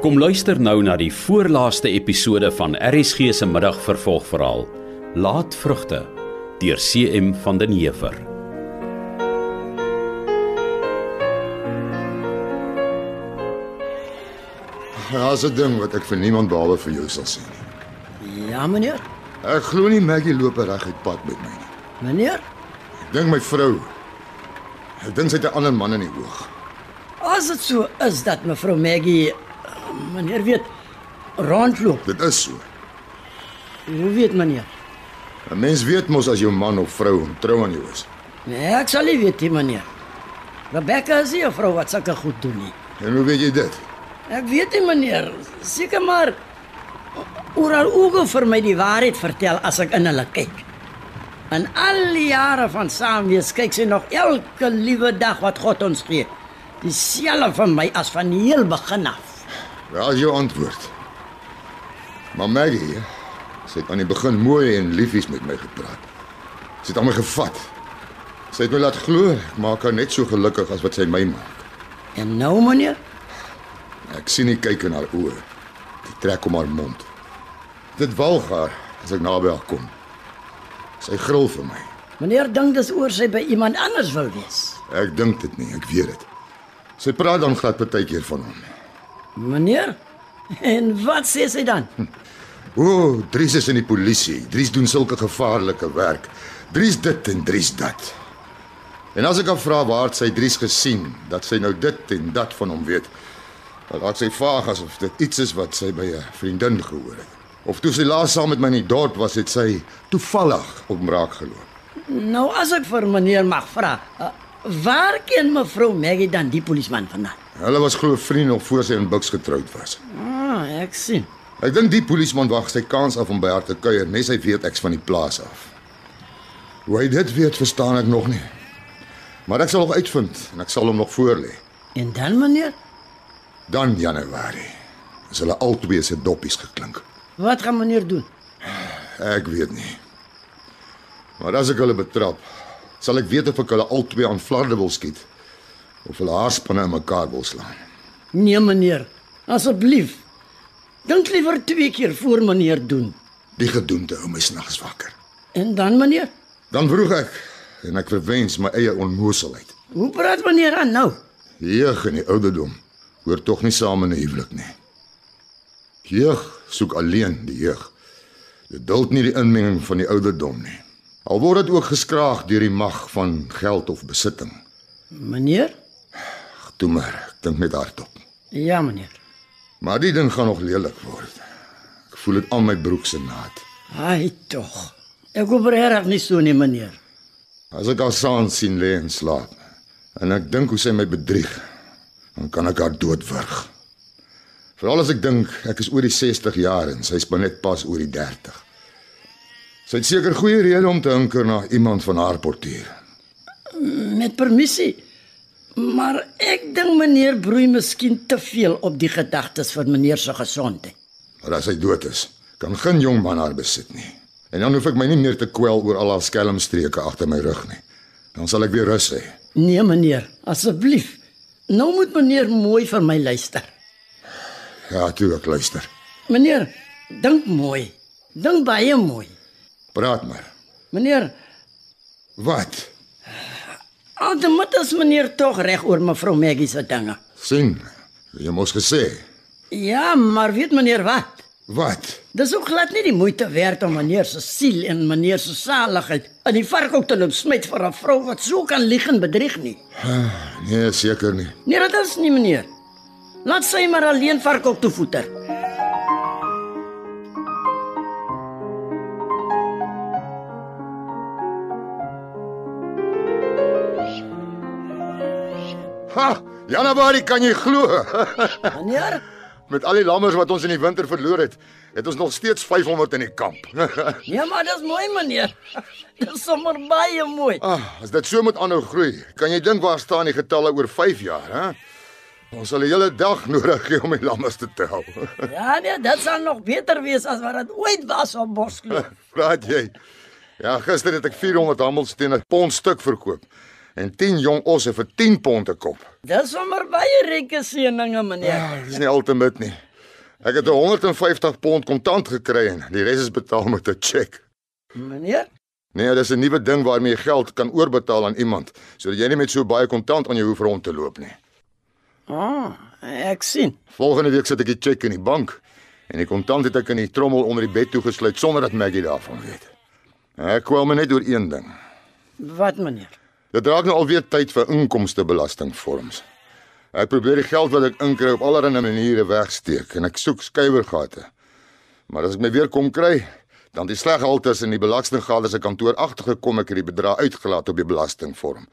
Kom luister nou na die voorlaaste episode van RSG se middagvervolgverhaal. Laat vrugte deur CM van den Heever. Daar's 'n ding wat ek vir niemand behalwe vir jou sal sê nie. Ja, meneer. Ek glo nie Maggie loop reguit pad met my nie. Meneer, Ek dink my vrou. Ek dink sy het 'n ander man in die oog. as dit so is dat mevrou Maggie meneer weet rondloop. Dit is so. Hoe weet meneer? 'n Mens weet mos as jou man of vrou ontrou aan jou is. Nee, ek sal nie weet nie, meneer. Rebecca is nie 'n vrou wat sulke goed doen nie. En hoe weet jy dit? Ek weet nie, meneer. Seker maar oral oge vir my die waarheid vertel as ek in hulle kyk. En al die jare van saamwees kyk sy nog elke liewe dag wat God ons gee. Dieselfde van my as van die heel begin af. Is jou antwoord. Maar Maggie, sy het aan die begin mooi en liefies met my gepraat. Sy het aan my gevat. Sy het my laat glo ek maak haar net so gelukkig as wat sy my maak. En nou, meneer, Ek sien nie kyk in haar oë. Die trek om haar mond. Dit walg haar as ek naby haar kom. Sy gril vir my. meneer dink dis oor sy by iemand anders wil wees. Ek dink dit nie, ek weet dit. Sy praat dan glad partykeer van hom. Meneer? En wat sê sy dan? O, oh, Dries is in die polisie. Dries doen sulke gevaarlike werk. Dries dit en Dries dat. En as ek haar vra waar sy Dries gesien dat sy nou dit en dat van hom weet, dan raak sy vaag asof dit iets is wat sy by 'n vriendin gehoor het. Of toe sy laas saam met my in die dorp was, het sy toevallig op hom raak geloop. Nou as ek vir meneer mag vra, uh, waar ken mevrou Maggie dan die polisman vandaan? Hulle was glo vriende nog voor sy in Bucks getroud was. Ah, ek sien. Ek dink die polisman wag sy kans af om by haar te kuier, nes hy weet ek's van die plaas af. Hoe hy dit weet, verstaan ek nog nie. Maar ek sal nog uitvind en ek sal hom nog voorlê. En dan meneer, Dan Januarie is hulle albei se doppies geklink. wat gaan meneer doen? Ek weet nie. Maar as ek hulle betrap, sal ek weet of ek hulle albei aan flarde wil skiet of hulle haarspanne in mekaar wil slaan. Nee meneer, asseblief. Dink liewer twee keer voor meneer doen. Die gedoente hou my snags wakker. En dan meneer, Dan vroeg ek en ek verwens my eie onnoosheid. hoe praat meneer aan nou? Jeug en die ouderdom hoor tog nie saam in 'n huwelik nie. Jeug soek alleen die jeug. Dit duld nie die inmenging van die ouderdom nie. Al word dit ook geskraag deur die mag van geld of besitting. Meneer? Toe maar, ek dink net hardop. Ja meneer. Maar die ding gaan nog lelik word. Ek voel dit aan my broek se naad. Ai tog. Ek hoop regtig nie so nie meneer. As ek haar saans sien lê en slaap en ek dink hoe sy my bedrieg, dan kan ek haar doodwurg. Veral as ek dink ek is oor die 60 jaar en sy's maar net pas oor die 30. Sy het seker goeie rede om te hinker na iemand van haar portuur. Met permissie. Maar ek dink meneer broei miskien te veel op die gedagtes van meneer se gesondheid. Maar as sy dood is, kan geen jong man haar besit nie. En dan hoef ek my nie meer te kwel oor al haar skelmstreke agter my rug nie. Dan sal ek weer rus hê. Nee meneer, asseblief. Nou moet meneer mooi vir my luister. Ja, toe ek luister. Meneer, dink mooi. Dink baie mooi. Praat maar. Meneer, Wat? altemat is meneer tog reg oor mevrou Maggie se dinge. sien? Jy mos gesê. Ja, maar weet meneer wat? Wat? Dis ook glad nie die moeite werd om meneer se siel en meneer se saligheid in die varkhout te loop smyt vir 'n vrou wat so kan lieg en bedrieg nie. Nee, seker nie. Nee, dit is nie meneer. Laat sy maar alleen varkhout toe voeter. Ha! Januarie kan jy glo. Meneer, Met al die lammers wat ons in die winter verloor het, het ons nog steeds 500 in die kamp. ja, maar dis mooi meneer. Dis sommer baie mooi. ah, as dit so moet aanhou groei, kan jy dink waar staan die getalle oor 5 jaar, hè? Ons sal die hele dag nodig hê om die lammers te tel. Ja, nee, dit sal nog beter wees as wat dit ooit was op Boskloof. Praat jy? Ja, gister het ek 400 handels teen 'n pond stuk verkoop en 10 jong osse vir 10 pond 'n kop. Dis sommer baie ryke seëninge meneer. Ah, dis nie altemit nie. Ek het 'n 150 pond kontant gekry en die res is betaal met 'n cheque. Meneer, Nee, dis 'n nuwe ding waarmee jy geld kan oorbetaal aan iemand, sodat jy nie met so baie kontant aan jou hoef rond te loop nie. ah, ek sien. Volgende week sit ek die cheque in die bank en die kontant het ek in die trommel onder die bed toegesluit sonder dat Maggie daarvan weet. Ek kwel my net oor een ding. Wat meneer? Dit raak nou alweer tyd vir inkomstebelastingvorms. Ek probeer die geld wat ek inkry op allerlei maniere wegsteek en ek soek skuiwergate. Maar as ek my weer kom kry, dan die sleghalters in die belastinggade se kantoor agtergekom ek het die bedrag uitgelaat op die belastingvorm.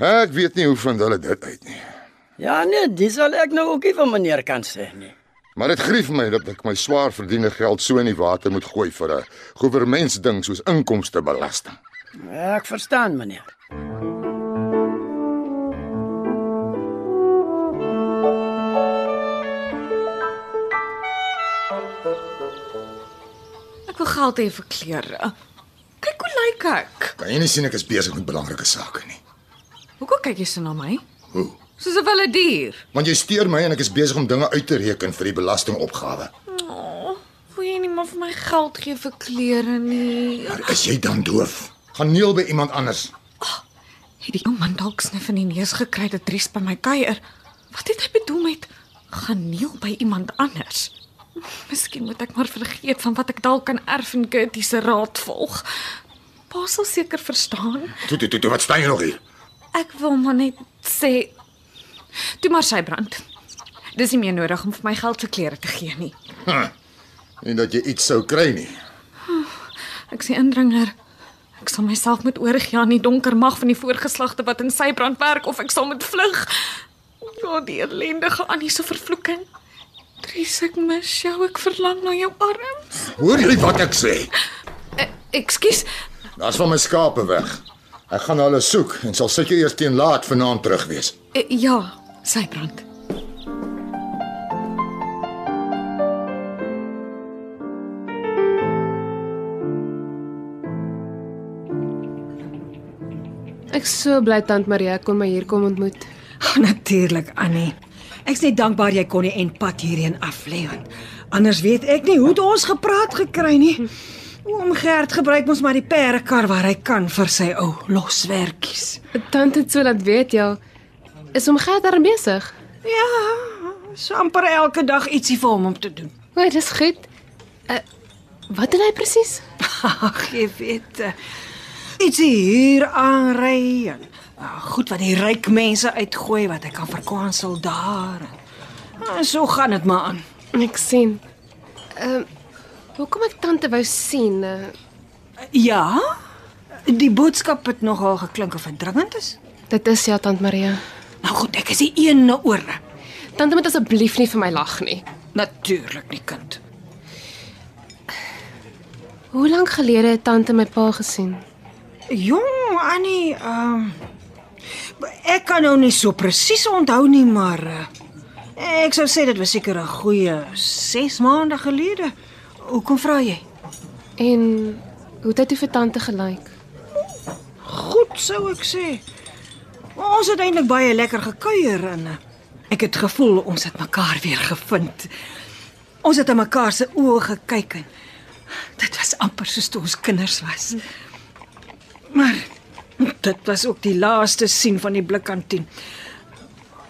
Ek weet nie hoe vind hulle dit uit nie. Ja nee, dis sal ek nou ook nie van meneer kan sê nie. Maar dit grief my dat ek my swaar verdiende geld so in die water moet gooi vir 'n goewermentsding soos inkomstebelasting. Ek verstaan meneer. Ek wil geld hê vir klere. Kyk hoe lyk ek. Kan jy nie sien ek is besig met belangrike sake nie? Hoekom kyk jy so na my? Hoe? Soos 'n wilde dier. Want jy steur my en ek is besig om dinge uit te reken vir die belastingopgawe. Oh, wil jy nie maar vir my geld gee vir klere nie? Maar is jy dan doof? Gaan neel by iemand anders. Het die ou man dalk snif in die neus gekry dat Dries by my kuier? Wat het hy bedoel met gaan neel by iemand anders? Miskien moet ek maar vergeet van wat ek dalk kan erf en Gertie se raad volg. Pa sal seker verstaan. Toe toe toe, wat staan jy nog hier? Ek wil maar net sê Toe maar sy brand. Dis nie meer nodig om vir my geld vir klere te gee nie. En dat jy iets sou kry nie. Ek sê indringer. Ek sal myself met oorgee aan die donker mag van die voorgeslagte wat in sy brand werk of ek sal moet vlug. Ja, die ellendige Annie se vervloeking. Dries, ek mis jou. Ek verlang na jou arms. Hoor jy wat ek sê? Ekskuus. Daar's van my skape weg. Ek gaan hulle soek en sal seker eers teen laat vanaand terug wees. Eh, Ja, sy Ek so bly tant Maria kon my hier kom ontmoet. Natuurlik, Annie. Ek's net dankbaar jy kon die enpad hierheen aflê want anders weet ek nie hoe het ons gepraat gekry nie. Oom Gert gebruik ons maar die perdekar waar hy kan vir sy ou loswerkies. Tant het so laat weet ja. Is hom geld daar besig? Ja, so amper elke dag ietsie vir hom om te doen. O, dis goed. Uh, wat doen hy presies? Ag, jy weet, uh, ietsie hier aanry en uh, goed wat die ryk mense uitgooi wat hy kan verkwansel daar. En so gaan dit maar aan. Ek sien. Ehm uh, hoekom ek tante wou sien? Uh, Ja? Die boodskap het nogal geklink of dringend is. dit is ja tant Maria. Nou goed, ek is die een ore. Tante moet asseblief nie vir my lag nie. Natuurlik nie, kind. Hoe lank gelede het tante my pa gesien? Jong, Annie, ehm ek kan nou nie so presies onthou nie, maar uh, ek sou sê dit was seker 'n goeie 6 maande gelede. Hoekom vra jy? En hoe het toe vir tante gelyk? Goed sou ek sê. Ons het eintlik baie lekker gekuier en uh, ek het gevoel ons het mekaar weer gevind. Ons het in mekaar se oë gekyk en dit was amper soos toe ons kinders was. Maar dit was ook die laaste sien van die blikkantien.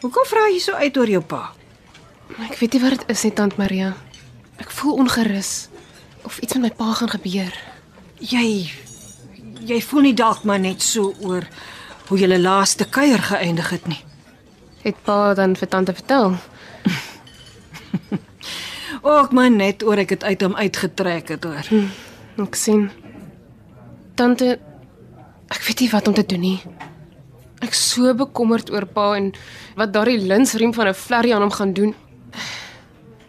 Hoekom vra jy so uit oor jou pa? Ek weet nie wat dit is nie tant Maria. Ek voel ongerus of iets met my pa gaan gebeur. Jy jy voel nie dalk maar net so oor hoe julle laaste kuier geëindig het nie. Het pa dan vir tante vertel? Ook maar net oor ek het uit hom uitgetrek het hoor. Ek sien. Tante ek weet nie wat om te doen nie. Ek so bekommerd oor pa en wat daardie linsriem van 'n flerry aan hom gaan doen.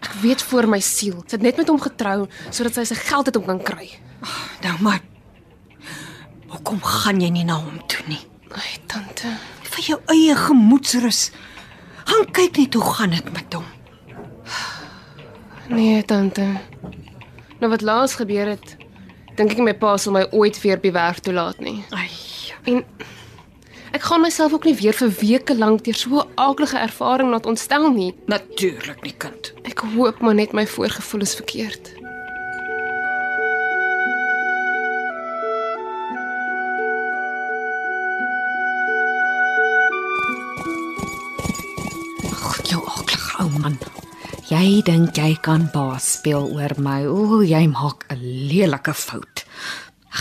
Ek weet voor my siel, sy het net met hom getrou sodat sy sy geld het om kan kry. Nou maar. Hoekom gaan jy nie na hom toe nie? Ai, tante. Vir jou eie gemoedsrus. Gaan kyk net hoe gaan dit met hom. Nee, tante. Nou wat laas gebeur het, dink ek my pa sal my ooit weer by werk toelaat nie. Ai. En Ek gaan myself ook nie weer vir weke lank deur so 'n aaklige ervaring laat ontstel nie. Natuurlik nie, kind. Ek hoop maar net my voorgevoel is verkeerd. Ag, jou aklige ou man. Jy dink jy kan baas speel oor my. O, jy maak 'n lelike fout.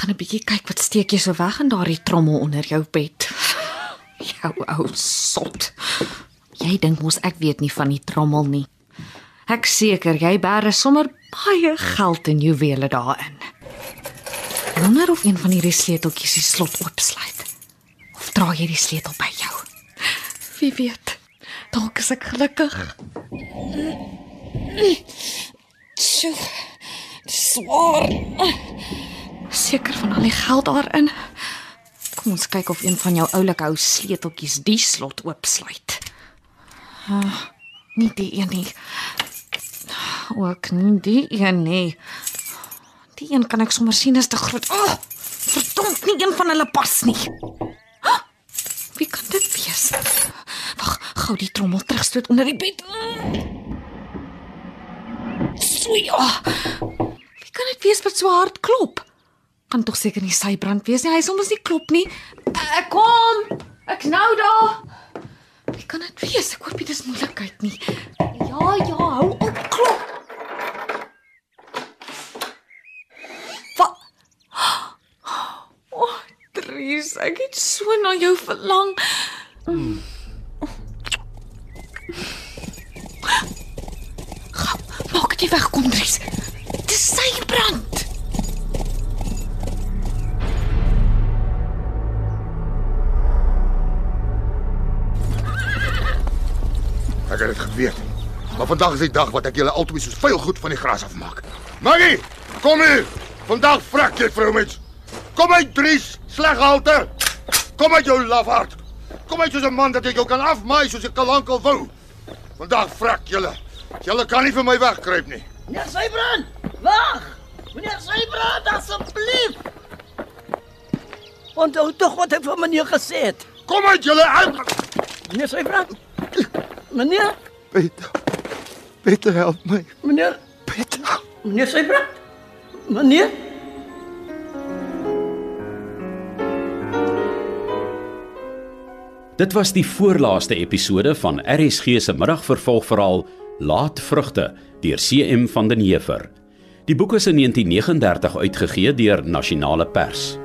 Gaan 'n bietjie kyk wat steek jy so weg in daardie trommel onder jou bed. Jou ou sot. Jy dink mos ek weet nie van die trommel nie. Ek seker jy bære sommer baie geld en juwele daarin. Wonder of een van hierdie sleuteltjies die slot oopsluit. Of dra jy die sleutel by jou? Wie weet. Dalk is ek gelukkig. Sjoe. Swaar. Seker van al die geld daarin. Kom ons kyk of een van jou oulike ou sleuteltjies die slot oopsluit. Uh, nie die een nie. Ook nie die een nie. Die een kan ek sommer sien is te groot. Oh, verdomp, nie een van hulle pas nie. Ah, Wie kan dit wees? Wag, gou die trommel terugstoot onder die bed. So ja. Wie kan dit wees wat so hard klop? Kan tog seker nie sy brand wees nie. Hy sal mos nie klop nie. Ek kom. Ek nou daar. Wie kan dit wees? Ek hoop dit is moeilikheid nie. Ja, ja, hou op klop. Wat? O, oh, Dries, ek het so na jou verlang. Gou, maak dit weg kom Dries. Dis sy brand. Maar vandag is die dag wat ek julle altyd soos vuil goed van die gras afmaak. Maggie, kom hier. Vandag vrak jy vrouens. Kom uit Dries, sleghalte. Kom uit jou lafaard. Kom uit soos 'n man dat ek jou kan afmaai soos ek kalankel wou. Vandag vrak julle. Julle kan nie vir my wegkruip nie. Meneer Sybrand, wag! Meneer Sybrand, asseblief. Onthou tog wat ek vir meneer gesê het. Kom uit julle uit. Meneer Sybrand. Meneer, Peter. Peter help my. meneer, Peter. meneer Sybrand. Meneer, Dit was die voorlaaste episode van RSG se middagvervolgverhaal Laat vrugte deur CM van den Heever. Die boek is in 1939 uitgegee deur Nasionale Pers.